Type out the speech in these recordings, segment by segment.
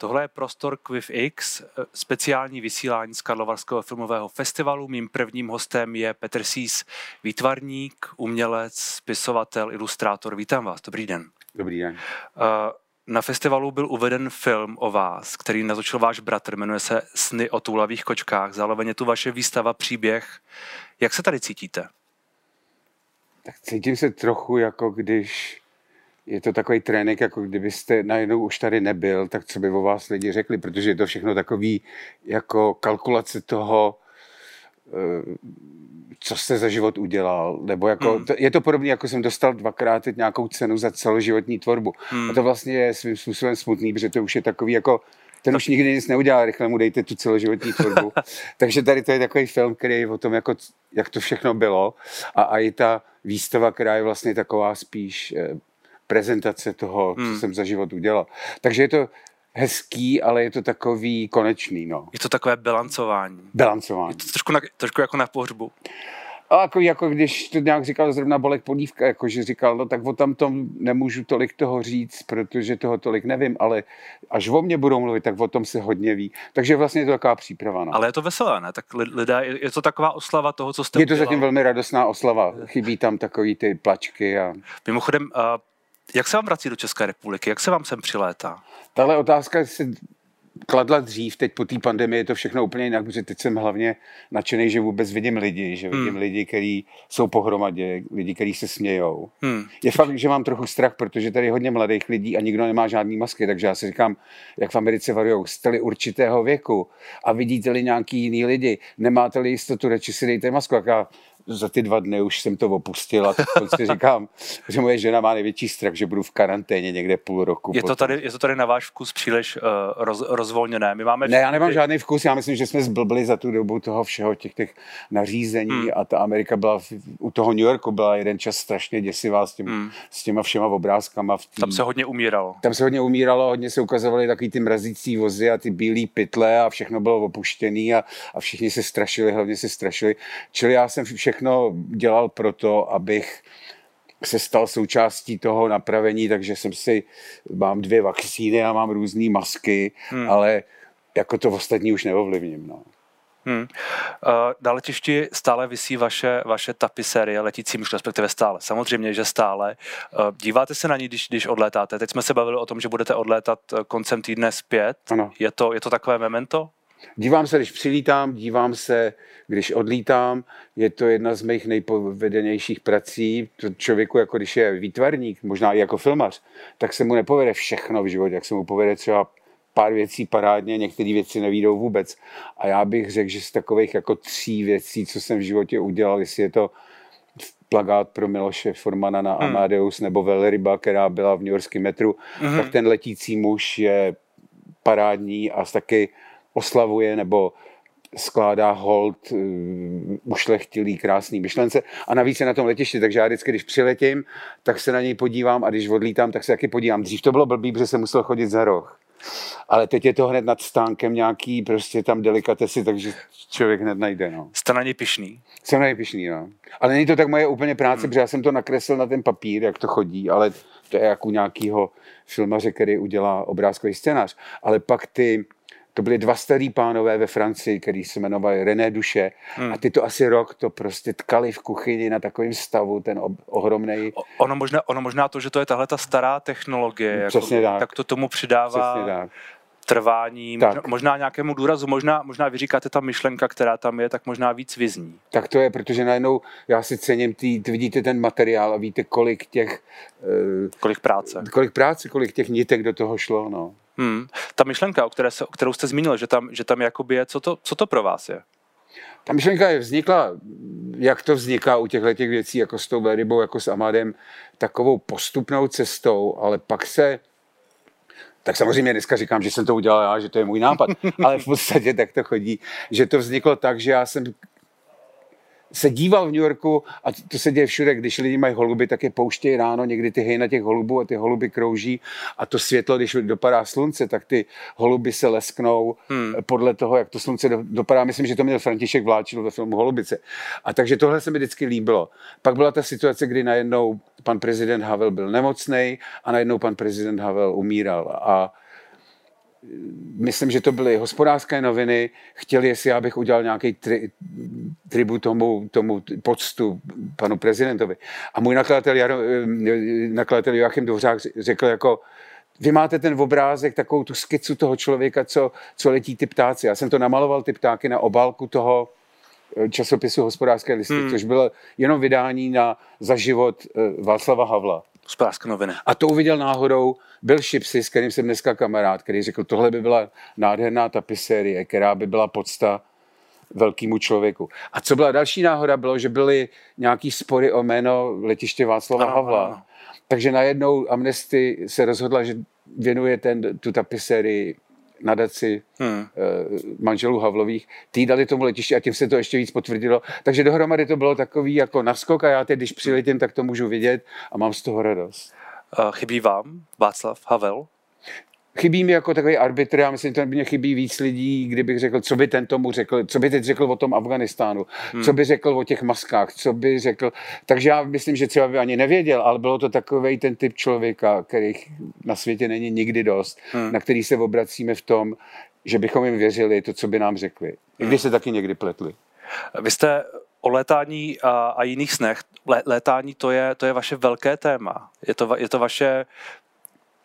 Tohle je prostor Quiv X, speciální vysílání z Karlovarského filmového festivalu. Mým prvním hostem je Petr Sís, výtvarník, umělec, spisovatel, ilustrátor. Vítám vás, dobrý den. Dobrý den. Na festivalu byl uveden film o vás, který natočil váš bratr, jmenuje se Sny o toulavých kočkách. Zároveň je tu vaše výstava Příběh. Jak se tady cítíte? Tak cítím se trochu jako když je to takový trénink, jako kdybyste najednou už tady nebyl, tak co by o vás lidi řekli, protože je to všechno takový jako kalkulace toho, eh, co jste za život udělal, nebo jako, hmm. to, je to podobné, jako jsem dostal dvakrát teď nějakou cenu za celoživotní tvorbu. Hmm. A to vlastně je svým způsobem smutný, protože to už je takový jako, ten už nikdy nic neudělá, rychle mu dejte tu celoživotní tvorbu. Takže tady to je takový film, který je o tom, jako, jak to všechno bylo. A, a i ta výstava, která je vlastně taková spíš eh, prezentace toho, hmm. co jsem za život udělal. Takže je to hezký, ale je to takový konečný. No. Je to takové bilancování. Bilancování. Je to trošku, na, trošku jako na pohřbu. A jako, jako když to nějak říkal zrovna Bolek Podívka, jako že říkal, no tak o tam tom nemůžu tolik toho říct, protože toho tolik nevím, ale až o mě budou mluvit, tak o tom se hodně ví. Takže vlastně je to taková příprava. No. Ale je to veselé, ne? Tak lidé, je to taková oslava toho, co jste Je to udělal. zatím velmi radostná oslava. Chybí tam takový ty plačky. A... Mimochodem, jak se vám vrací do České republiky? Jak se vám sem přilétá? Tahle otázka se kladla dřív, teď po té pandemii je to všechno úplně jinak, protože teď jsem hlavně nadšený, že vůbec vidím lidi, že vidím hmm. lidi, kteří jsou pohromadě, lidi, kteří se smějou. Hmm. Je fakt, že mám trochu strach, protože tady je hodně mladých lidí a nikdo nemá žádný masky, takže já si říkám, jak v Americe varujou, jste určitého věku a vidíte-li nějaký jiný lidi, nemáte-li jistotu, radši si dejte masku. Jak já za ty dva dny už jsem to opustil a si říkám, že moje žena má největší strach, že budu v karanténě někde půl roku. Je to, tady, je to tady na váš vkus příliš uh, roz, rozvolněné? My máme ne, já nemám ty... žádný vkus, já myslím, že jsme zblbli za tu dobu toho všeho, těch, těch nařízení hmm. a ta Amerika byla, v, u toho New Yorku byla jeden čas strašně děsivá s, tím, hmm. s těma všema obrázkama. V tý... Tam se hodně umíralo. Tam se hodně umíralo, hodně se ukazovaly takový ty mrazící vozy a ty bílé pytle a všechno bylo opuštěné a, a všichni se strašili, hlavně se strašili. Čili já jsem všechno všechno dělal proto, abych se stal součástí toho napravení, takže jsem si, mám dvě vakcíny a mám různé masky, hmm. ale jako to ostatní už neovlivním. No. Hmm. Uh, na letišti stále vysí vaše, vaše tapisérie letící myš, respektive stále. Samozřejmě, že stále. Uh, díváte se na ní, když, když odlétáte? Teď jsme se bavili o tom, že budete odlétat koncem týdne zpět. Ano. Je, to, je to takové memento? Dívám se, když přilítám, dívám se, když odlítám. Je to jedna z mých nejpovedenějších prací. To člověku, jako když je výtvarník, možná i jako filmař, tak se mu nepovede všechno v životě, jak se mu povede třeba pár věcí parádně, některé věci nevídou vůbec. A já bych řekl, že z takových jako tří věcí, co jsem v životě udělal, jestli je to plagát pro Miloše Formana na hmm. Amadeus nebo Velryba, která byla v New Yorkském metru, hmm. tak ten letící muž je parádní a taky oslavuje nebo skládá hold uh, ušlechtilý, krásný myšlence a navíc je na tom letišti, takže já vždycky, když přiletím, tak se na něj podívám a když odlítám, tak se taky podívám. Dřív to bylo blbý, protože jsem musel chodit za roh. Ale teď je to hned nad stánkem nějaký prostě tam delikatesy, takže člověk hned najde. No. Jste na něj pišný? Jsem na něj pišný, no. Ale není to tak moje úplně práce, hmm. protože já jsem to nakreslil na ten papír, jak to chodí, ale to je jako nějakýho filmaře, který udělá obrázkový scénář. Ale pak ty to byli dva starý pánové ve Francii, který se jmenovali René Duše hmm. a ty to asi rok to prostě tkali v kuchyni na takovém stavu, ten ohromný. Ono možná, ono možná to, že to je tahle ta stará technologie, Přesně jako, tak. tak to tomu přidává Přesně tak trvání, tak. možná, možná nějakému důrazu, možná, možná vy říkáte ta myšlenka, která tam je, tak možná víc vyzní. Tak to je, protože najednou já si cením, tý, vidíte ten materiál a víte, kolik těch... Uh, kolik práce. Kolik práce, kolik těch nitek do toho šlo, no. Hmm. Ta myšlenka, o, které se, o kterou jste zmínil, že tam, že tam jakoby je, co to, co to pro vás je? Ta myšlenka je vznikla, jak to vzniká u těchto těch věcí, jako s tou rybou, jako s Amadem, takovou postupnou cestou, ale pak se tak samozřejmě dneska říkám, že jsem to udělal já, že to je můj nápad, ale v podstatě tak to chodí, že to vzniklo tak, že já jsem se díval v New Yorku a to se děje všude, když lidi mají holuby, tak je pouštějí ráno, někdy ty hejna těch holubů a ty holuby krouží a to světlo, když dopadá slunce, tak ty holuby se lesknou hmm. podle toho, jak to slunce dopadá. Myslím, že to měl František Vláčil ve filmu Holubice. A takže tohle se mi vždycky líbilo. Pak byla ta situace, kdy najednou pan prezident Havel byl nemocný a najednou pan prezident Havel umíral. A myslím, že to byly hospodářské noviny, chtěli, jestli já bych udělal nějaký tri, tribut tomu, tomu poctu panu prezidentovi. A můj nakladatel, Jaro, eh, nakladatel Joachim Dvořák řekl jako, vy máte ten obrázek, takovou tu skicu toho člověka, co, co letí ty ptáci. Já jsem to namaloval, ty ptáky, na obálku toho eh, časopisu Hospodářské listy, hmm. což bylo jenom vydání na za život eh, Václava Havla. Hospodářské noviny. A to uviděl náhodou Bill Shipsy, s kterým jsem dneska kamarád, který řekl, tohle by byla nádherná tapisérie, která by byla podsta velkému člověku. A co byla další náhoda, bylo, že byly nějaký spory o jméno letiště Václava ano, Havla. Ano. Takže najednou Amnesty se rozhodla, že věnuje ten, tu tapisérii nadaci hmm. manželů Havlových, tý dali tomu letišti a tím se to ještě víc potvrdilo. Takže dohromady to bylo takový jako naskok a já teď, když přiletím, tak to můžu vidět a mám z toho radost. Chybí vám Václav Havel? Chybí mi jako takový arbitr, já myslím, že mě chybí víc lidí, kdybych řekl, co by ten tomu řekl, co by teď řekl o tom Afganistánu, hmm. co by řekl o těch maskách, co by řekl. Takže já myslím, že třeba by ani nevěděl, ale bylo to takový ten typ člověka, kterých na světě není nikdy dost, hmm. na který se obracíme v tom, že bychom jim věřili to, co by nám řekli. I když hmm. se taky někdy pletli. Vy jste o létání a, a jiných snech. Lé, létání to je, to je vaše velké téma. Je to, je to vaše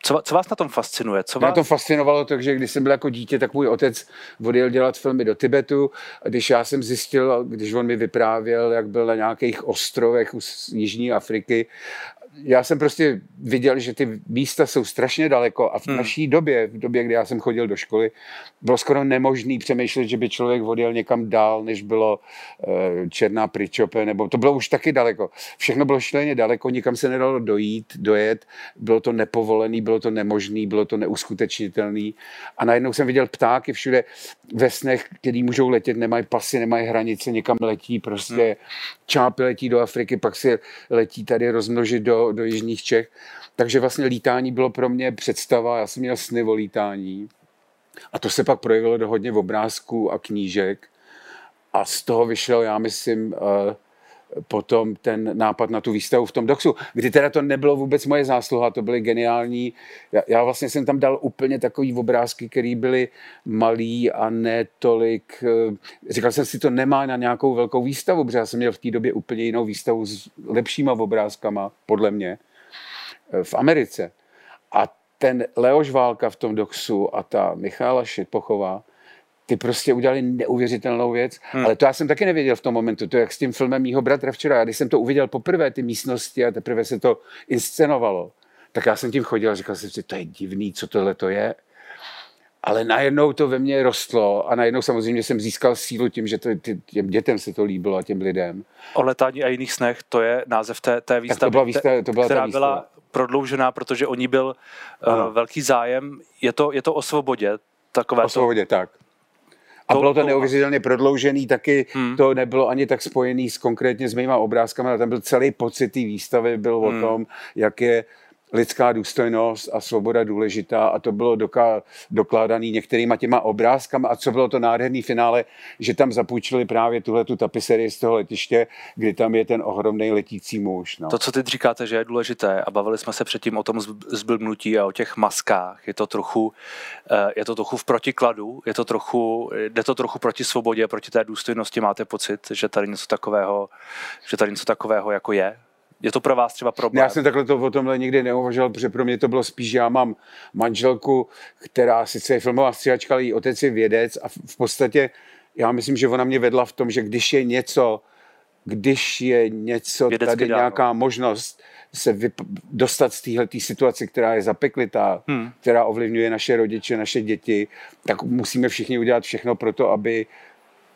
co, co vás na tom fascinuje? Co vás... Mě to fascinovalo to, že když jsem byl jako dítě, tak můj otec odjel dělat filmy do Tibetu. A když já jsem zjistil, když on mi vyprávěl, jak byl na nějakých ostrovech z Jižní Afriky já jsem prostě viděl, že ty místa jsou strašně daleko a v hmm. naší době, v době, kdy já jsem chodil do školy, bylo skoro nemožný přemýšlet, že by člověk odjel někam dál, než bylo uh, Černá Pričope, nebo to bylo už taky daleko. Všechno bylo šíleně daleko, nikam se nedalo dojít, dojet, bylo to nepovolený, bylo to nemožný, bylo to neuskutečnitelný a najednou jsem viděl ptáky všude ve snech, který můžou letět, nemají pasy, nemají hranice, někam letí, prostě hmm. čápy letí do Afriky, pak si letí tady rozmnožit do do, jižních Čech. Takže vlastně lítání bylo pro mě představa, já jsem měl sny o lítání. A to se pak projevilo do hodně obrázků a knížek. A z toho vyšel, já myslím, uh, potom ten nápad na tu výstavu v tom doxu, kdy teda to nebylo vůbec moje zásluha, to byly geniální. Já, já vlastně jsem tam dal úplně takový obrázky, které byly malý a ne tolik. Eh, říkal jsem si, to nemá na nějakou velkou výstavu, protože já jsem měl v té době úplně jinou výstavu s lepšíma obrázkama, podle mě, eh, v Americe. A ten Leoš Válka v tom doxu a ta Michála Šipochová, ty prostě udělali neuvěřitelnou věc, hmm. ale to já jsem taky nevěděl v tom momentu, to jak s tím filmem mýho bratra včera, když jsem to uviděl poprvé, ty místnosti a teprve se to inscenovalo, tak já jsem tím chodil a říkal jsem si, to je divný, co tohle to je. Ale najednou to ve mně rostlo a najednou samozřejmě jsem získal sílu tím, že to, těm dětem se to líbilo a těm lidem. O letání a jiných snech, to je název té, té výstavy, to byla výstava, to byla která ta výstava. byla prodloužená, protože o ní byl uh, velký zájem. Je to, je to o svobodě, takové o svobodě, tak. A to, bylo to, to neuvěřitelně prodloužený, taky hmm. to nebylo ani tak spojený s konkrétně s mýma obrázkami, ale tam byl celý pocit té výstavy, byl hmm. o tom, jak je lidská důstojnost a svoboda důležitá a to bylo doká, dokládané některýma těma obrázkama a co bylo to nádherný finále, že tam zapůjčili právě tuhle tu tapiserii z toho letiště, kdy tam je ten ohromný letící muž. No. To, co teď říkáte, že je důležité a bavili jsme se předtím o tom zblbnutí a o těch maskách, je to trochu, eh, je to trochu v protikladu, je to trochu, jde to trochu proti svobodě, proti té důstojnosti, máte pocit, že tady něco takového, že tady něco takového jako je je to pro vás třeba problém? Já jsem takhle to o tomhle nikdy neuvažoval, protože pro mě to bylo spíš, že já mám manželku, která sice je filmová stříhačka, ale její otec je vědec a v podstatě já myslím, že ona mě vedla v tom, že když je něco, když je něco, Vědecky tady dál. nějaká možnost se vyp- dostat z téhle situace, která je zapeklitá, hmm. která ovlivňuje naše rodiče, naše děti, tak musíme všichni udělat všechno pro to, aby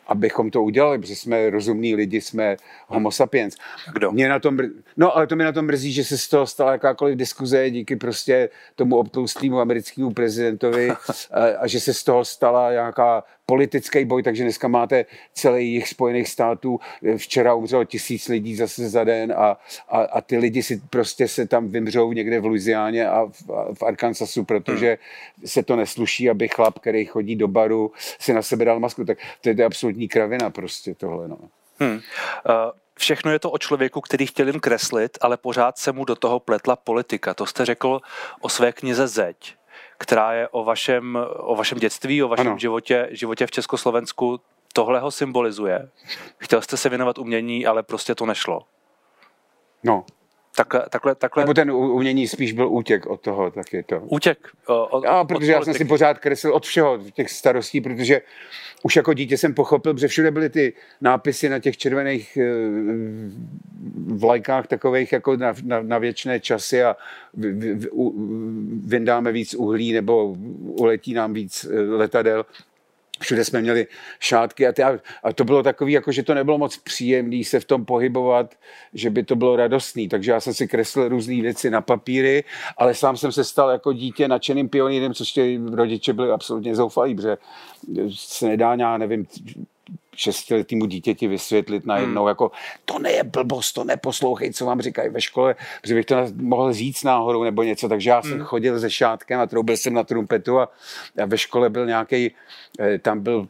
abychom to udělali, protože jsme rozumní lidi, jsme homo sapiens. Kdo? Mě na tom, no ale to mi na tom mrzí, že se z toho stala jakákoliv diskuze díky prostě tomu obtloustlému americkému prezidentovi a, a že se z toho stala nějaká politický boj, takže dneska máte celý jich Spojených států. Včera umřelo tisíc lidí zase za den a, a, a ty lidi si prostě se tam vymřou někde v Louisianě a v, v Arkansasu, protože se to nesluší, aby chlap, který chodí do baru, si na sebe dal masku. Tak to je to absolutní kravina prostě tohle. No. Hmm. Uh všechno je to o člověku, který chtěl jim kreslit, ale pořád se mu do toho pletla politika. To jste řekl o své knize Zeď která je o vašem, o vašem dětství, o vašem životě, životě v Československu. Tohle ho symbolizuje. Chtěl jste se věnovat umění, ale prostě to nešlo. No, Takhle, takhle, takhle... Nebo ten umění spíš byl útěk od toho, tak je to. Útěk? Od, a, protože od já jsem si pořád kreslil od všeho, těch starostí, protože už jako dítě jsem pochopil, že všude byly ty nápisy na těch červených eh, vlajkách takových jako na, na, na věčné časy a vyndáme víc uhlí nebo uletí nám víc eh, letadel všude jsme měli šátky a, ty, a to bylo takový, jako že to nebylo moc příjemný se v tom pohybovat, že by to bylo radostný, takže já jsem si kreslil různé věci na papíry, ale sám jsem se stal jako dítě nadšeným pionýrem, což ty rodiče byli absolutně zoufalí, protože se nedá, já nevím, šestiletýmu dítěti vysvětlit najednou, hmm. jako to ne je blbost, to neposlouchej, co vám říkají ve škole, protože bych to mohl říct náhodou nebo něco, takže já jsem hmm. chodil se šátkem a troubil jsem na trumpetu a, a ve škole byl nějaký, eh, tam byl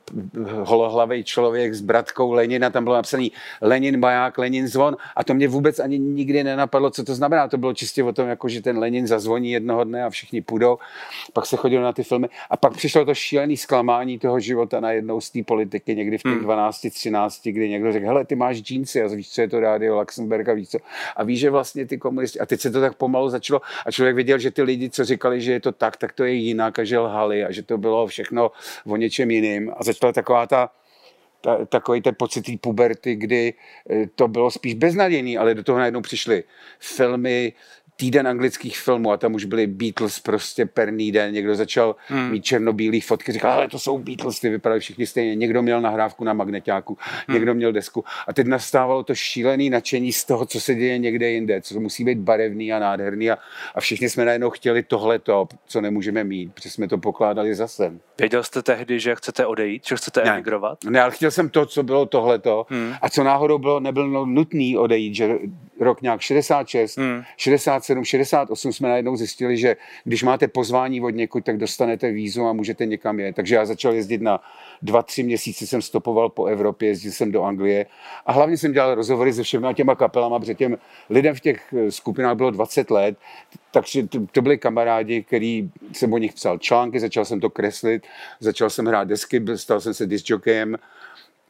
holohlavý člověk s bratkou Lenina, tam bylo napsaný Lenin maják, Lenin zvon a to mě vůbec ani nikdy nenapadlo, co to znamená. To bylo čistě o tom, jako, že ten Lenin zazvoní jednoho dne a všichni půjdou. Pak se chodilo na ty filmy a pak přišlo to šílené zklamání toho života najednou z té politiky někdy v těch hmm 12, 13, kdy někdo řekl, hele, ty máš džínsy a víš, co je to rádio Luxemburg a víš co. A víš, že vlastně ty komunisti, a teď se to tak pomalu začalo a člověk viděl, že ty lidi, co říkali, že je to tak, tak to je jinak a že lhali a že to bylo všechno o něčem jiným. A začala taková ta, ta, takový ten pocit té puberty, kdy eh, to bylo spíš beznadějný, ale do toho najednou přišly filmy, týden anglických filmů a tam už byli Beatles prostě perný den, někdo začal hmm. mít černobílý fotky, říkal, ale to jsou Beatles, ty vypadají všichni stejně, někdo měl nahrávku na magnetáku, hmm. někdo měl desku a teď nastávalo to šílené nadšení z toho, co se děje někde jinde, co musí být barevný a nádherný a, a všichni jsme najednou chtěli tohleto, co nemůžeme mít, protože jsme to pokládali za sen. Věděl jste tehdy, že chcete odejít, že chcete ne. emigrovat? Ne, ale chtěl jsem to, co bylo tohleto hmm. a co náhodou bylo, nebylo nutný odejít, že rok nějak 66, hmm. 67, 68 jsme najednou zjistili, že když máte pozvání od někud, tak dostanete vízu a můžete někam jet. Takže já začal jezdit na dva, tři měsíce jsem stopoval po Evropě, jezdil jsem do Anglie a hlavně jsem dělal rozhovory se všemi těma kapelama, protože těm lidem v těch eh, skupinách bylo 20 let, takže to, to byli kamarádi, který jsem o nich psal články, začal jsem to kreslit, začal jsem hrát desky, stal jsem se discjokem,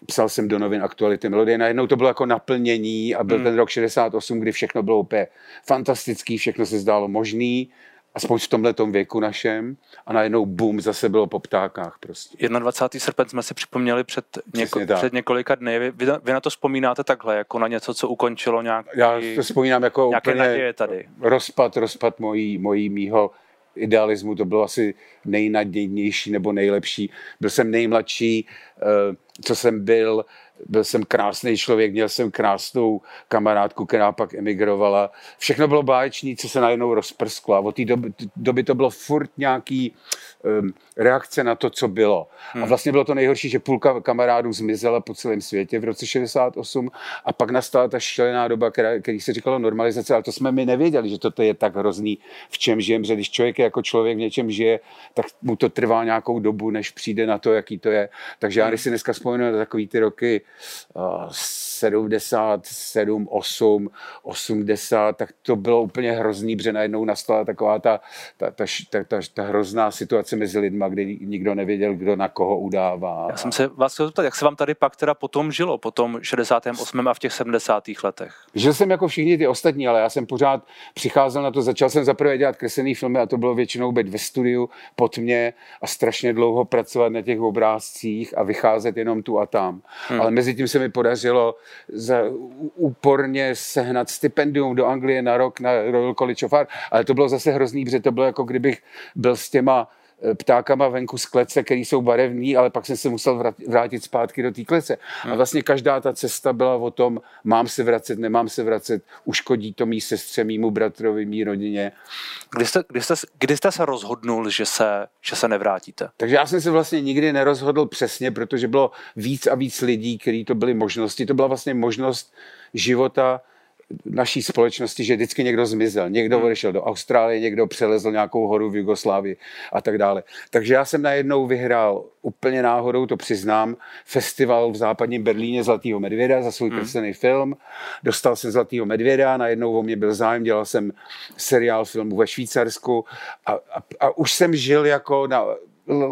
psal jsem do novin aktuality melodie, najednou to bylo jako naplnění a byl hmm. ten rok 68, kdy všechno bylo úplně fantastický, všechno se zdálo možný, aspoň v tomhle věku našem a najednou boom, zase bylo po ptákách prostě. 21. srpen jsme si připomněli před, něko, před několika dny. Vy, vy, na to vzpomínáte takhle, jako na něco, co ukončilo nějaký, Já to vzpomínám jako úplně naděje tady. rozpad, rozpad mojí, mojí mýho idealismu, to bylo asi nejnadějnější nebo nejlepší. Byl jsem nejmladší, eh, co jsem byl, byl jsem krásný člověk, měl jsem krásnou kamarádku, která pak emigrovala. Všechno bylo báječné, co se najednou rozprsklo. A od té doby, doby to bylo furt nějaký um, reakce na to, co bylo. Hmm. A vlastně bylo to nejhorší, že půlka kamarádů zmizela po celém světě v roce 68 a pak nastala ta šílená doba, která, který se říkalo normalizace, ale to jsme mi nevěděli, že to je tak hrozný, v čem žijem, že když člověk je jako člověk v něčem žije, tak mu to trvá nějakou dobu, než přijde na to, jaký to je. Takže já, když si dneska vzpomínám na takový ty roky uh, 77, 8, 80, tak to bylo úplně hrozný, protože najednou nastala taková ta, ta, ta, ta, ta, ta hrozná situace mezi lidma, kdy nikdo nevěděl, kdo na koho udává. Já jsem se vás chtěl zeptat, jak se vám tady pak teda potom žilo, po tom 68. a v těch 70. letech? Žil jsem jako všichni ty ostatní, ale já jsem pořád přicházel na to, začal jsem zaprvé dělat kreslený filmy a to bylo většinou být ve studiu pod mě a strašně dlouho pracovat na těch obrázcích a vycházet jenom tu a tam. Hmm. Ale mezi tím se mi podařilo za, úporně sehnat stipendium do Anglie na rok na Royal College of Art, ale to bylo zase hrozný, protože to bylo jako kdybych byl s těma ptákama venku z klece, který jsou barevní, ale pak jsem se musel vrátit zpátky do té klece. A hmm. vlastně každá ta cesta byla o tom, mám se vracet, nemám se vracet, uškodí to mý sestře, mýmu bratrovi, mý rodině. Kdy jste, kdy jste, kdy jste se rozhodnul, že se, že se nevrátíte? Takže já jsem se vlastně nikdy nerozhodl přesně, protože bylo víc a víc lidí, kteří to byly možnosti. To byla vlastně možnost života naší společnosti, že vždycky někdo zmizel. Někdo Hmm. odešel do Austrálie, někdo přelezl nějakou horu v Jugoslávii a tak dále. Takže já jsem najednou vyhrál úplně náhodou, to přiznám, festival v západním Berlíně Zlatého medvěda za svůj krcený film. Dostal jsem Zlatého medvěda, najednou o mě byl zájem, dělal jsem seriál filmu ve Švýcarsku a, a, a už jsem žil jako na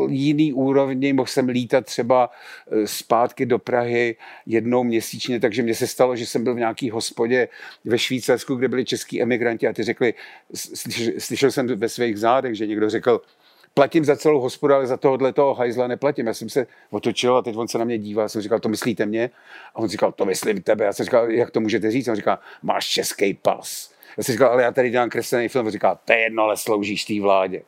jiný úrovni, mohl jsem lítat třeba eh, zpátky do Prahy jednou měsíčně, takže mně se stalo, že jsem byl v nějaký hospodě ve Švýcarsku, kde byli český emigranti a ty řekli, slyšel, slyšel jsem ve svých zádech, že někdo řekl, platím za celou hospodu, ale za tohohle toho hajzla neplatím. Já jsem se otočil a teď on se na mě dívá, já jsem říkal, to myslíte mě? A on říkal, to myslím tebe. Já jsem říkal, jak to můžete říct? A on říkal, máš český pas. Já jsem říkal, ale já tady dělám kreslený film. Říkal, to je jedno, ale sloužíš té vládě.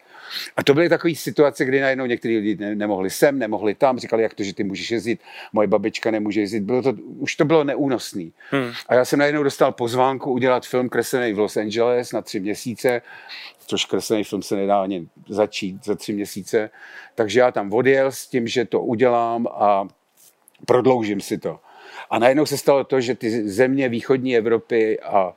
A to byly takové situace, kdy najednou někteří lidi ne- nemohli sem, nemohli tam, říkali, jak to, že ty můžeš jezdit, moje babička nemůže jezdit. Bylo to, už to bylo neúnosný. Hmm. A já jsem najednou dostal pozvánku udělat film kreslený v Los Angeles na tři měsíce, což kreslený film se nedá ani začít za tři měsíce. Takže já tam odjel s tím, že to udělám a prodloužím si to. A najednou se stalo to, že ty země východní Evropy a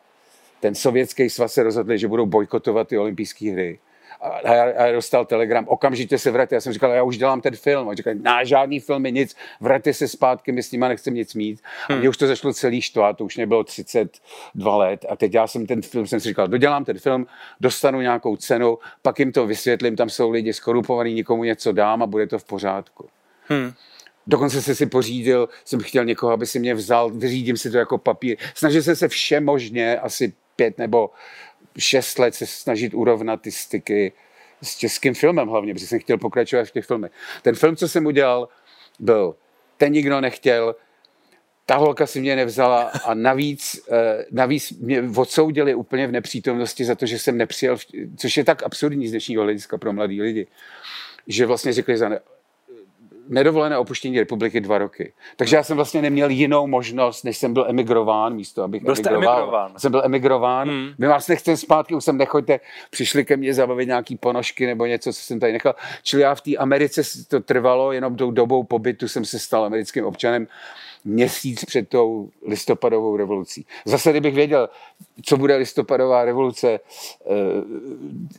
ten sovětský svaz se rozhodli, že budou bojkotovat ty olympijské hry. A já, já dostal telegram, okamžitě se vraťte. Já jsem říkal, já už dělám ten film. A říkali, na žádný filmy, nic, vraťte se zpátky, my s nima nechceme nic mít. A mě už to začalo celý štvát, to už nebylo 32 let. A teď já jsem ten film, jsem si říkal, dodělám ten film, dostanu nějakou cenu, pak jim to vysvětlím, tam jsou lidi skorupovaní, nikomu něco dám a bude to v pořádku. Hmm. Dokonce jsem si pořídil, jsem chtěl někoho, aby si mě vzal, vyřídím si to jako papír. Snažil jsem se vše možně, asi pět nebo šest let se snažit urovnat ty styky s českým filmem hlavně, protože jsem chtěl pokračovat v těch filmech. Ten film, co jsem udělal, byl Ten nikdo nechtěl, ta holka si mě nevzala a navíc, eh, navíc mě odsoudili úplně v nepřítomnosti za to, že jsem nepřijel, což je tak absurdní z dnešního hlediska pro mladý lidi, že vlastně řekli za nedovolené opuštění republiky dva roky. Takže já jsem vlastně neměl jinou možnost, než jsem byl emigrován, místo abych Byl emigroval. emigrován. Jsem byl emigrován. Hmm. My vás nechceme zpátky, už sem nechoďte. Přišli ke mně zabavit nějaký ponožky nebo něco, co jsem tady nechal. Čili já v té Americe to trvalo, jenom tou dobou pobytu jsem se stal americkým občanem měsíc před tou listopadovou revolucí. Zase, kdybych věděl, co bude listopadová revoluce, eh,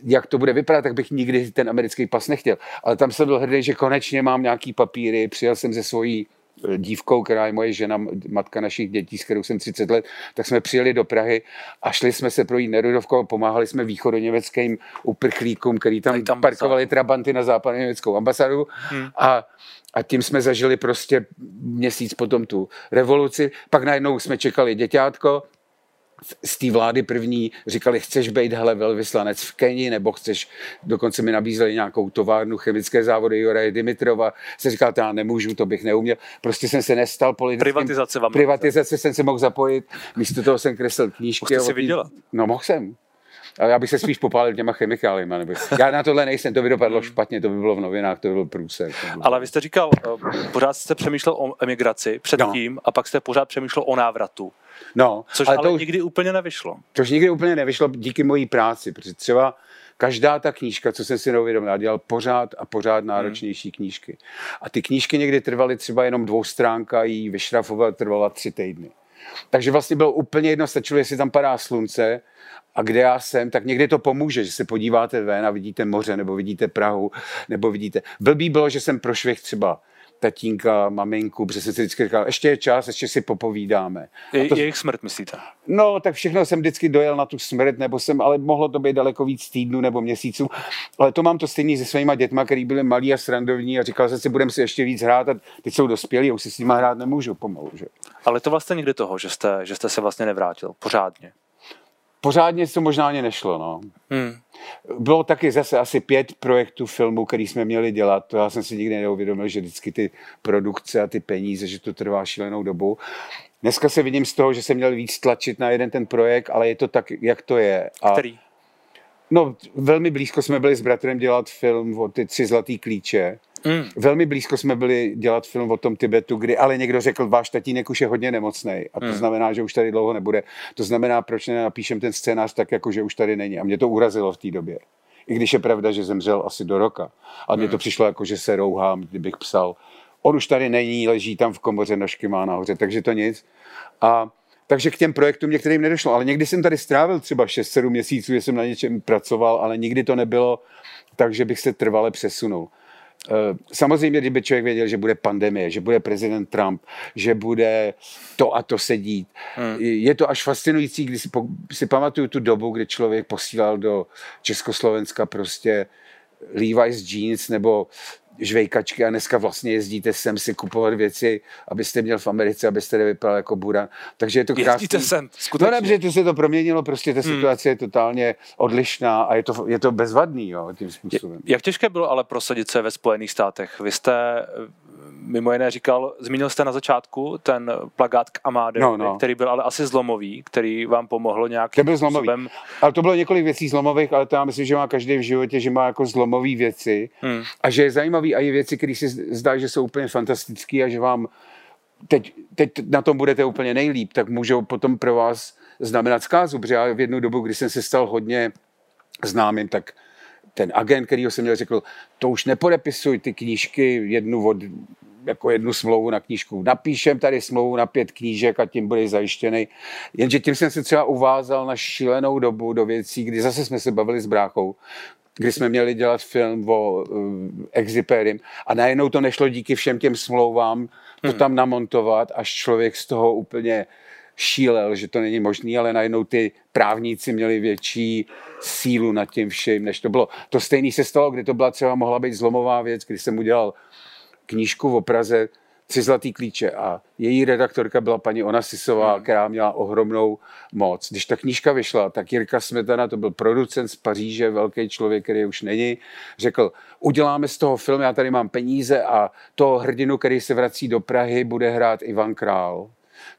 jak to bude vypadat, tak bych nikdy ten americký pas nechtěl. Ale tam jsem byl hrdý, že konečně mám nějaký papíry, přijel jsem ze svojí dívkou, která je moje žena, matka našich dětí, s kterou jsem 30 let, tak jsme přijeli do Prahy a šli jsme se projít Nerudovkou a pomáhali jsme východoněmeckým uprchlíkům, který tam, tam parkovali trabanty na západní německou ambasádu Hmm. a a tím jsme zažili prostě měsíc potom tu revoluci. Pak najednou jsme čekali děťátko, z té vlády první říkali, chceš být hele velvyslanec v Keni, nebo chceš, dokonce mi nabízeli nějakou továrnu chemické závody Juraje Dimitrova. Jsem říkal, já nemůžu, to bych neuměl. Prostě jsem se nestal politickým. Privatizace vám Privatizace jsem se mohl zapojit, místo toho jsem kreslil knížky. Mohl jste si vydělat. No mohl jsem. Ale já bych se spíš popálil těma chemikáliemi. Nebo... Já na tohle nejsem, to by dopadlo špatně, to by bylo v novinách, to by byl průser. Bylo- Ale vy jste říkal, eh, pořád jste přemýšlel o emigraci předtím no. a pak jste pořád přemýšlel o návratu. No, Což ale ale, to už- nikdy úplně nevyšlo. Což nikdy úplně nevyšlo díky mojí práci, protože třeba každá ta knížka, co jsem si neuvědomil, já dělal pořád a pořád náročnější knížky. A ty knížky někdy trvaly třeba jenom dvou stránka, jí vyšrafovat trvala tři týdny. Takže vlastně bylo úplně jedno, stačilo, jestli tam padá slunce a kde já jsem, tak někdy to pomůže, že se podíváte ven a vidíte moře, nebo vidíte Prahu, nebo vidíte. Blbý bylo, že jsem prošvih třeba tatínka, maminku, protože jsem si vždycky říkal, ještě je čas, ještě si popovídáme. Je, to- Jejich smrt, myslíte? No, tak všechno jsem vždycky dojel na tu smrt, nebo jsem, ale mohlo to být daleko víc týdnů nebo měsíců. Ale to mám to stejný se svýma dětma, který byli malí a srandovní a říkal jsem si, budeme si ještě víc hrát a teď jsou dospělí a už si s nima hrát nemůžu pomalu. Že? Ale to vlastně nikdy toho, že jste, že jste se vlastně nevrátil pořádně. Pořádně to možná ani nešlo. No. Hmm. Bylo taky zase asi pět projektů filmů, který jsme měli dělat. To já jsem si nikdy neuvědomil, že vždycky ty produkce a ty peníze, že to trvá šílenou dobu. Dneska se vidím z toho, že jsem měl víc tlačit na jeden ten projekt, ale je to tak, jak to je. A Který? No, velmi blízko jsme byli s bratrem dělat film o ty tři zlatý klíče. Hmm. Velmi blízko jsme byli dělat film o tom Tibetu, kdy ale někdo řekl, váš tatínek už je hodně nemocný a to Hmm. znamená, že už tady dlouho nebude. To znamená, proč nenapíšem ten scénář tak, jako že už tady není. A mě to urazilo v té době. I když je pravda, že zemřel asi do roka. A mně to přišlo jako, že se rouhám, kdybych psal. On už tady není, leží tam v komoře, nožky má nahoře, takže to nic. A takže k těm projektům některým nedošlo. Ale někdy jsem tady strávil třeba 6-7 měsíců, že jsem na něčem pracoval, ale nikdy to nebylo tak, že bych se trvale přesunul. Eh, samozřejmě, kdyby člověk věděl, že bude pandemie, že bude prezident Trump, že bude to a to sedít. Hmm. Je to až fascinující, když si, si pamatuju tu dobu, kdy člověk posílal do Československa prostě Levi's jeans nebo žvejkačky a dneska vlastně jezdíte sem si kupovat věci, abyste měl v Americe, abyste nevypadal jako buran. Takže je to krásný. Jezdíte sem, skutečně. No dobře, to se to proměnilo, prostě ta hmm. situace hmm. je totálně odlišná a je to, je to bezvadný jo, tím způsobem. Jak těžké bylo ale prosadit se ve Spojených státech? Vy jste mimo jiné říkal, zmínil jste na začátku ten plagát k Amáde, no, no. který byl ale asi zlomový, který vám pomohlo nějak. To byl zlomový. Způsobem... Ale to bylo několik věcí zlomových, ale to já myslím, že má každý v životě, že má jako zlomové věci hmm. a že je zajímavý a je věci, které si zdá, že jsou úplně fantastické a že vám teď, teď na tom budete úplně nejlíp, tak můžou potom pro vás znamenat zkázu, protože já v jednu dobu, kdy jsem se stal hodně známým, tak ten agent, který jsem měl, řekl, to už nepodepisuj ty knížky jednu od jako jednu smlouvu na knížku. Napíšem tady smlouvu na pět knížek a tím bude zajištěný. Jenže tím jsem se třeba uvázal na šílenou dobu do věcí, kdy zase jsme se bavili s bráchou, kdy jsme měli dělat film o uh, Exiperim a najednou to nešlo díky všem těm smlouvám to hmm. tam namontovat, až člověk z toho úplně šílel, že to není možné, ale najednou ty právníci měli větší sílu nad tím vším, než to bylo. To stejné se stalo, kdy to byla třeba mohla být zlomová věc, když jsem udělal knížku o Praze Tři zlatý klíče a její redaktorka byla paní Onasisová, hmm. která měla ohromnou moc. Když ta knížka vyšla, tak Jirka Smetana, to byl producent z Paříže, velký člověk, který už není, řekl, uděláme z toho film, já tady mám peníze a toho hrdinu, který se vrací do Prahy, bude hrát Ivan Král.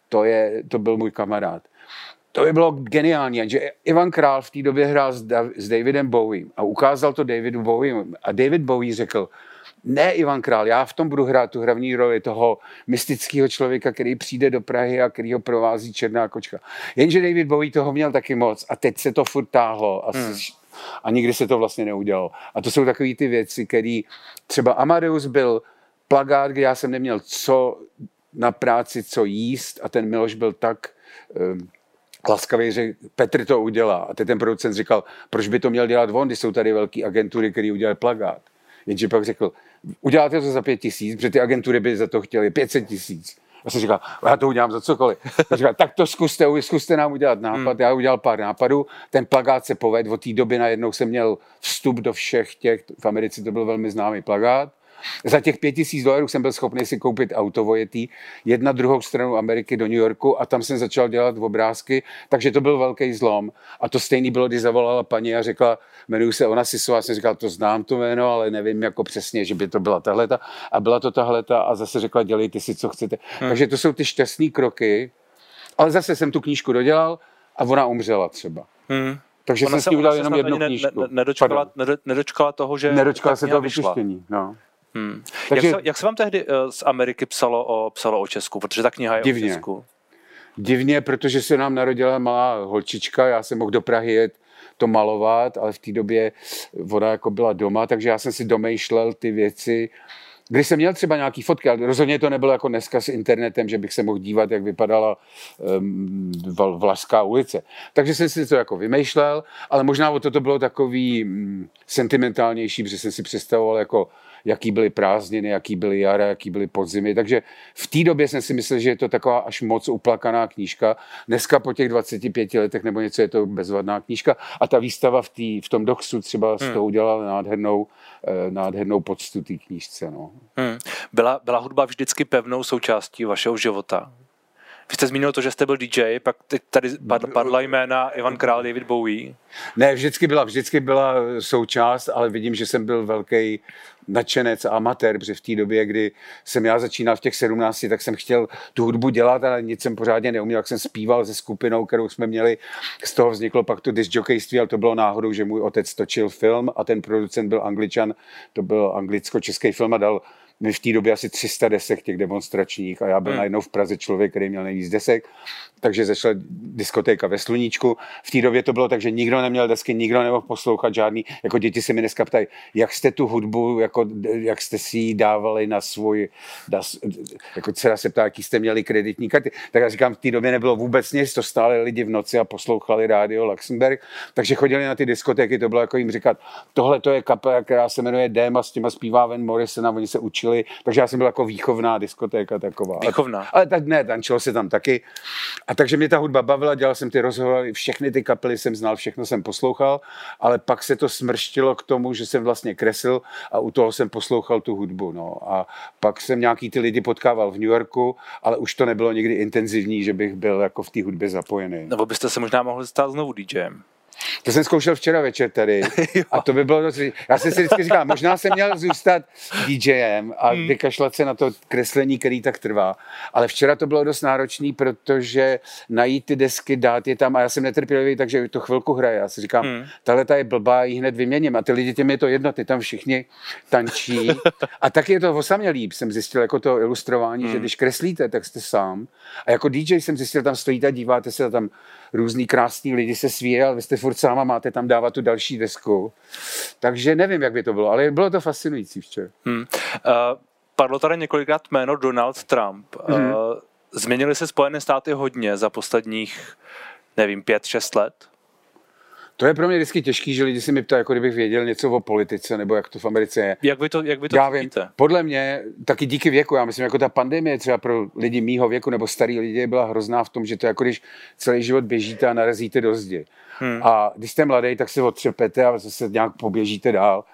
To, je, to byl můj kamarád. To by bylo geniální, že Ivan Král v té době hrál s, s Davidem Bowie a ukázal to Davidu Bowie a David Bowie řekl, ne Ivan Král, já v tom budu hrát tu hlavní roli toho mystického člověka, který přijde do Prahy a který ho provází černá kočka. Jenže David Bowie toho měl taky moc a teď se to furt táhlo a, hmm. a nikdy se to vlastně neudělalo. A to jsou takové ty věci, které třeba Amadeus byl plagát, kde já jsem neměl co na práci, co jíst a ten Miloš byl tak um, laskavě řekl, Petr to udělá. A teď ten producent říkal, proč by to měl dělat on, když jsou tady velké agentury, které udělají plagát. Jenže pak řekl, uděláte to za pět tisíc, protože ty agentury by za to chtěli 500 tisíc. A jsem říkal, já to udělám za cokoliv. A říkal, tak to zkuste, zkuste nám udělat nápad. Hmm. Já udělal pár nápadů, ten plagát se povedl, od té doby najednou jsem měl vstup do všech těch, v Americe to byl velmi známý plagát. Za těch pět tisíc dolarů jsem byl schopný si koupit auto vojetý, jedna druhou stranu Ameriky do New Yorku a tam jsem začal dělat obrázky, takže to byl velký zlom. A to stejný bylo, když zavolala paní a řekla, jmenuji se Ona Sisová, jsem říkal, to znám to jméno, ale nevím jako přesně, že by to byla tahleta. A byla to tahleta a zase řekla, dělejte si, co chcete. Hmm. Takže to jsou ty šťastné kroky. Ale zase jsem tu knížku dodělal a ona umřela třeba. Hmm. Takže ona jsem s ní udělal jenom jednu knížku. Ne, ne, nedočkala, nedočkala toho, že nedočkala se toho vypuštění. No. Hmm. Takže, jak, se, jak se vám tehdy uh, z Ameriky psalo o, psalo o Česku? Protože ta kniha je divně. o Česku. Divně, protože se nám narodila malá holčička, já jsem mohl do Prahy jet to malovat, ale v té době voda jako byla doma, takže já jsem si domýšlel ty věci. Když jsem měl třeba nějaký fotky, ale rozhodně to nebylo jako dneska s internetem, že bych se mohl dívat, jak vypadala um, Vlašská ulice. Takže jsem si to jako vymýšlel, ale možná o to to bylo takový um, sentimentálnější, protože jsem si představoval jako jaký byly prázdniny, jaký byly jara, jaký byly podzimy. Takže v té době jsem si myslel, že je to taková až moc uplakaná knížka. Dneska po těch 25 letech nebo něco je to bezvadná knížka. A ta výstava v, tý, v tom doxu třeba hmm. z toho udělala nádhernou, eh, nádhernou poctu té knížce. No. Hmm. Byla, byla hudba vždycky pevnou součástí vašeho života? Vy jste zmínil to, že jste byl DJ, pak tady padla jména Ivan Král, David Bowie. Ne, vždycky byla, vždycky byla součást, ale vidím, že jsem byl velký nadšenec a amatér, protože v té době, kdy jsem já začínal v těch 17, tak jsem chtěl tu hudbu dělat, ale nic jsem pořádně neuměl, jak jsem zpíval se skupinou, kterou jsme měli. Z toho vzniklo pak to disjokejství, ale to bylo náhodou, že můj otec točil film a ten producent byl angličan, to byl anglicko-český film a dal my v té době asi 300 desek těch demonstračních a já byl hmm. najednou v Praze člověk, který měl nejvíc desek, takže začala diskotéka ve Sluníčku. V té době to bylo tak, že nikdo neměl desky, nikdo nemohl poslouchat žádný, jako děti se mi dneska ptají, jak jste tu hudbu, jako, jak jste si ji dávali na svůj, na, jako dcera se ptá, jaký jste měli kreditní karty. Tak já říkám, v té době nebylo vůbec nic, to stále lidi v noci a poslouchali rádio Luxemburg, takže chodili na ty diskotéky, to bylo jako jim říkat, tohle to je kapela, která se jmenuje Déma, s těma zpívá Van Morrison a oni se učili, takže já jsem byl jako výchovná diskotéka taková. Výchovná. Ale tak ne, tančilo se tam taky. A takže mě ta hudba bavila, dělal jsem ty rozhovory, všechny ty kapely jsem znal, všechno jsem poslouchal, ale pak se to smrštilo k tomu, že jsem vlastně kreslil a u toho jsem poslouchal tu hudbu. No. A pak jsem nějaký ty lidi potkával v New Yorku, ale už to nebylo nikdy intenzivní, že bych byl jako v té hudbě zapojený. Nebo byste se možná mohli stát znovu DJem. To jsem zkoušel včera večer tady a to by bylo dost... Já jsem si vždycky říkal, možná jsem měl zůstat DJem a hmm. vykašlat se na to kreslení, který tak trvá. Ale včera to bylo dost náročný, protože najít ty desky, dát je tam a já jsem netrpělivý, takže to chvilku hraje. Já si říkám, hmm. tahle ta je blbá, ji hned vyměním. A ty lidi, těm je to jedno, ty tam všichni tančí. A tak je to osamělý, jsem zjistil jako to ilustrování, hmm. že když kreslíte, tak jste sám. A jako DJ jsem zjistil, tam stojíte, díváte se tam různý krásný lidi se svíje, ale vy jste furt sama, máte tam dávat tu další desku. Takže nevím, jak by to bylo, ale bylo to fascinující včera. Hmm. Uh, padlo tady několikrát jméno Donald Trump. Hmm. Uh, změnily se Spojené státy hodně za posledních, nevím, pět, šest let? To je pro mě vždycky těžký, že lidi si mi ptají, jako kdybych věděl něco o politice, nebo jak to v Americe je. Jak vy to, jak vy to já vím, podle mě, taky díky věku, já myslím, jako ta pandemie třeba pro lidi mýho věku nebo starý lidi byla hrozná v tom, že to je jako když celý život běžíte a narazíte do zdi. Hmm. A když jste mladý, tak se otřepete a zase nějak poběžíte dál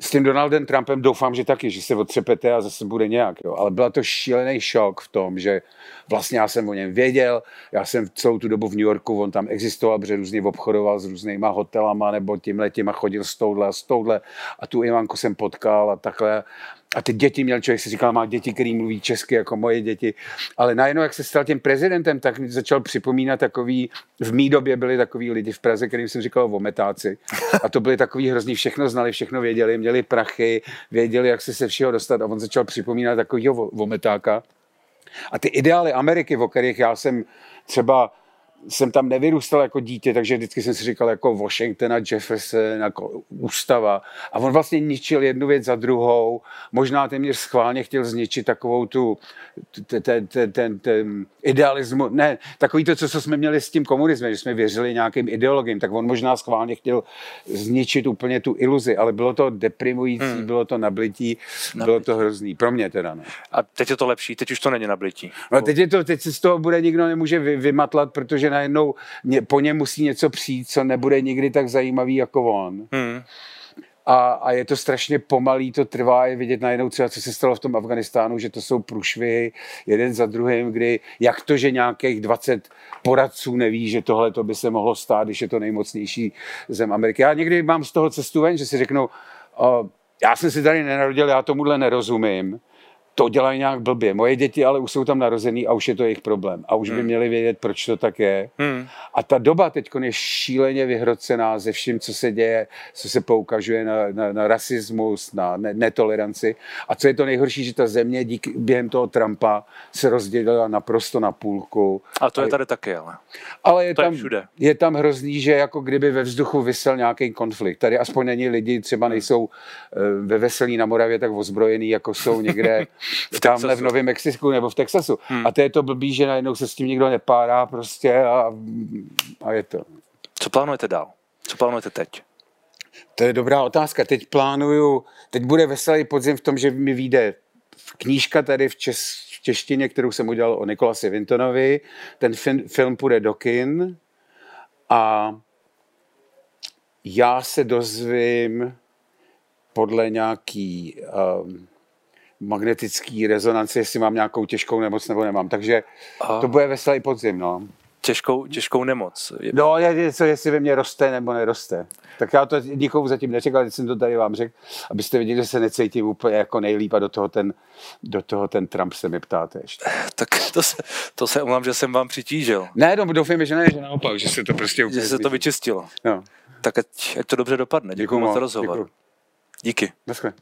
s tím Donaldem Trumpem doufám, že taky, že se otřepete a zase bude nějak. Jo. Ale byla to šílený šok v tom, že vlastně já jsem o něm věděl, já jsem celou tu dobu v New Yorku, on tam existoval, protože různě obchodoval s různýma hotelama nebo tímhle tím a chodil s touhle a s touhle a tu Ivanku jsem potkal a takhle a ty děti měl člověk si říkal, má děti, který mluví česky jako moje děti, ale najednou, jak se stal tím prezidentem, tak začal připomínat takový, v mý době byli takový lidi v Praze, kterým jsem říkal vometáci. A to byli takový hrozný, všechno znali, všechno věděli, měli prachy, věděli, jak se se všeho dostat a on začal připomínat takovýho vometáka. A ty ideály Ameriky, o kterých já jsem třeba jsem tam nevyrůstal jako dítě, takže vždycky jsem si říkal jako Washington a Jefferson, jako ústava. A on vlastně ničil jednu věc za druhou. Možná téměř schválně chtěl zničit takovou tu, ten, ten, ten, ten idealismu, ne, takový to, co, co jsme měli s tím komunismem, že jsme věřili nějakým ideologiím, tak on možná schválně chtěl zničit úplně tu iluzi, ale bylo to deprimující, hmm. bylo to nablití, nablití, bylo to hrozný. Pro mě teda. No. A teď je to lepší, teď už to není nablití. No, teď, je to, teď se z toho bude nikdo nemůže vy, vymatlat, protože najednou po něm musí něco přijít, co nebude nikdy tak zajímavý jako on. Hmm. A, a je to strašně pomalý, to trvá, je vidět najednou třeba, co se stalo v tom Afganistánu, že to jsou průšvihy jeden za druhým, kdy jak to, že nějakých 20 poradců neví, že tohle to by se mohlo stát, když je to nejmocnější zem Ameriky. Já někdy mám z toho cestu ven, že si řeknu, uh, já jsem si tady nenarodil, já tomuhle nerozumím, to dělají nějak blbě. Moje děti ale už jsou tam narozený a už je to jejich problém. A už hmm. by měli vědět, proč to tak je. Hmm. A ta doba teď je šíleně vyhrocená ze vším, co se děje, co se poukažuje na, na, na rasismus, na ne, netoleranci. A co je to nejhorší, že ta země díky, během toho Trumpa se rozdělila naprosto na půlku. A to je tady taky, ale. Ale je, to tam, je, všude. je tam hrozný, že jako kdyby ve vzduchu vysel nějaký konflikt. Tady aspoň není lidi, třeba hmm. nejsou eh, ve Veselí na Moravě tak ozbrojení, jako jsou někde v tamhle v Novém Mexiku nebo v Texasu. Hmm. A to je to blbý, že najednou se s tím nikdo nepárá prostě a, a je to. Co plánujete dál? Co plánujete teď? To je dobrá otázka. Teď plánuju, teď bude veselý podzim v tom, že mi vyjde knížka tady v, čes, v češtině, kterou jsem udělal o Nikolasi Vintonovi. Ten fin, film půjde do kin a já se dozvím podle nějaký um, magnetický rezonanci, jestli mám nějakou těžkou nemoc nebo nemám. Takže Aha. to bude veselý podzim, no. Těžkou, těžkou nemoc. No, je, co, jestli ve mně roste nebo neroste. Tak já to nikomu zatím nečekal, teď jsem to tady vám řekl, abyste viděli, že se necítím úplně jako nejlíp a do toho ten, do toho ten Trump se mi ptáte ještě. Tak to se, to se umám, že jsem vám přitížil. Ne, no, doufám, že ne, že naopak, že se to prostě úplně... Že se to vyčistilo. No. Tak ať, ať to dobře dopadne. Děkuji moc za rozhovor. Děkuju. Díky. Naschle.